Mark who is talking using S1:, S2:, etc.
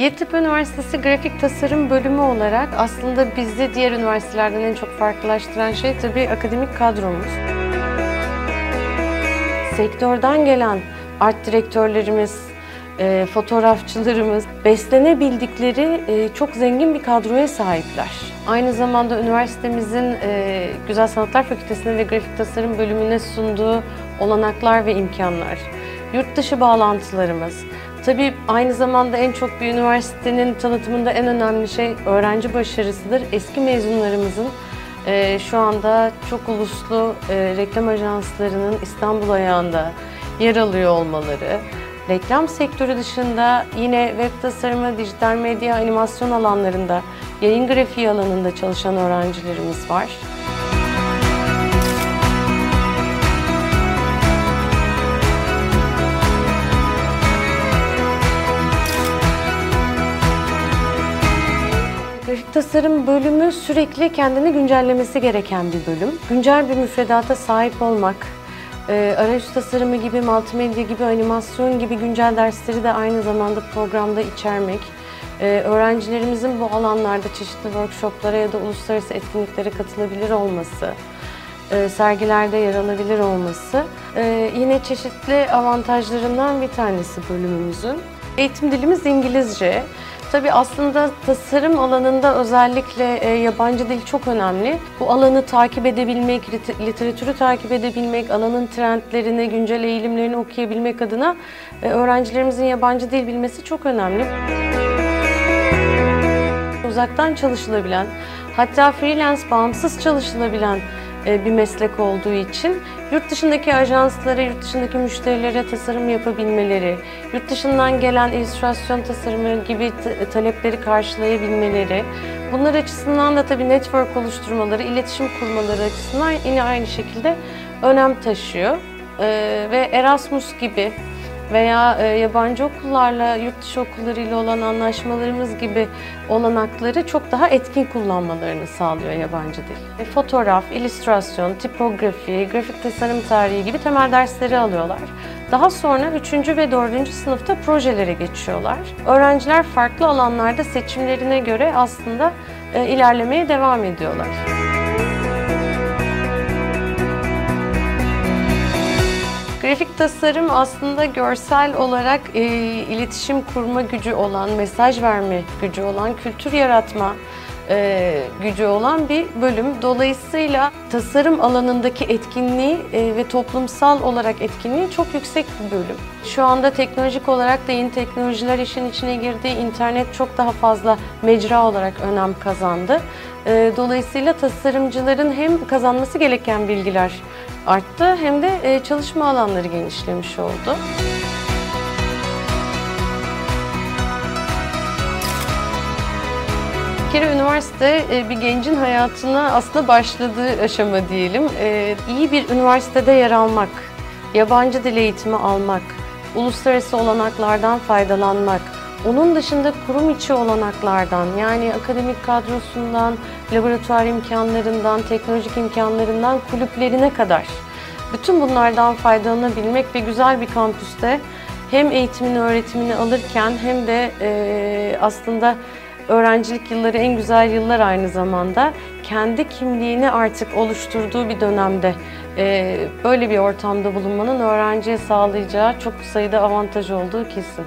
S1: Yeditepe Üniversitesi Grafik Tasarım Bölümü olarak aslında bizi diğer üniversitelerden en çok farklılaştıran şey tabii akademik kadromuz. Sektörden gelen art direktörlerimiz, e, fotoğrafçılarımız beslenebildikleri e, çok zengin bir kadroya sahipler. Aynı zamanda üniversitemizin e, Güzel Sanatlar Fakültesi'ne ve Grafik Tasarım Bölümüne sunduğu olanaklar ve imkanlar, yurt dışı bağlantılarımız, Tabii aynı zamanda en çok bir üniversitenin tanıtımında en önemli şey öğrenci başarısıdır. Eski mezunlarımızın e, şu anda çok uluslu e, reklam ajanslarının İstanbul ayağında yer alıyor olmaları, reklam sektörü dışında yine web tasarımı, dijital medya, animasyon alanlarında, yayın grafiği alanında çalışan öğrencilerimiz var. Tasarım bölümü sürekli kendini güncellemesi gereken bir bölüm. Güncel bir müfredata sahip olmak, e, arayüz tasarımı gibi, multimedya gibi, animasyon gibi güncel dersleri de aynı zamanda programda içermek, e, öğrencilerimizin bu alanlarda çeşitli workshoplara ya da uluslararası etkinliklere katılabilir olması, e, sergilerde yer alabilir olması yine çeşitli avantajlarından bir tanesi bölümümüzün. Eğitim dilimiz İngilizce. Tabii aslında tasarım alanında özellikle e, yabancı dil çok önemli. Bu alanı takip edebilmek, literatürü takip edebilmek, alanın trendlerini, güncel eğilimlerini okuyabilmek adına e, öğrencilerimizin yabancı dil bilmesi çok önemli. Uzaktan çalışılabilen, hatta freelance, bağımsız çalışılabilen bir meslek olduğu için yurt dışındaki ajanslara, yurt dışındaki müşterilere tasarım yapabilmeleri, yurt dışından gelen illüstrasyon tasarımı gibi talepleri karşılayabilmeleri, bunlar açısından da tabii network oluşturmaları, iletişim kurmaları açısından yine aynı şekilde önem taşıyor. E, ve Erasmus gibi veya e, yabancı okullarla, yurt dışı okullarıyla olan anlaşmalarımız gibi olanakları çok daha etkin kullanmalarını sağlıyor yabancı dil. E, fotoğraf, illüstrasyon, tipografi, grafik tasarım tarihi gibi temel dersleri alıyorlar. Daha sonra 3. ve 4. sınıfta projelere geçiyorlar. Öğrenciler farklı alanlarda seçimlerine göre aslında e, ilerlemeye devam ediyorlar. Grafik tasarım aslında görsel olarak e, iletişim kurma gücü olan, mesaj verme gücü olan, kültür yaratma e, gücü olan bir bölüm. Dolayısıyla tasarım alanındaki etkinliği e, ve toplumsal olarak etkinliği çok yüksek bir bölüm. Şu anda teknolojik olarak da yeni teknolojiler işin içine girdi. İnternet çok daha fazla mecra olarak önem kazandı. E, dolayısıyla tasarımcıların hem kazanması gereken bilgiler arttı hem de e, çalışma alanları genişlemiş oldu. Bir kere üniversite e, bir gencin hayatına aslında başladığı aşama diyelim. E, iyi bir üniversitede yer almak, yabancı dil eğitimi almak, uluslararası olanaklardan faydalanmak, onun dışında kurum içi olanaklardan yani akademik kadrosundan, laboratuvar imkanlarından, teknolojik imkanlarından kulüplerine kadar bütün bunlardan faydalanabilmek ve güzel bir kampüste hem eğitimini, öğretimini alırken hem de e, aslında öğrencilik yılları en güzel yıllar aynı zamanda kendi kimliğini artık oluşturduğu bir dönemde e, böyle bir ortamda bulunmanın öğrenciye sağlayacağı çok sayıda avantaj olduğu kesin.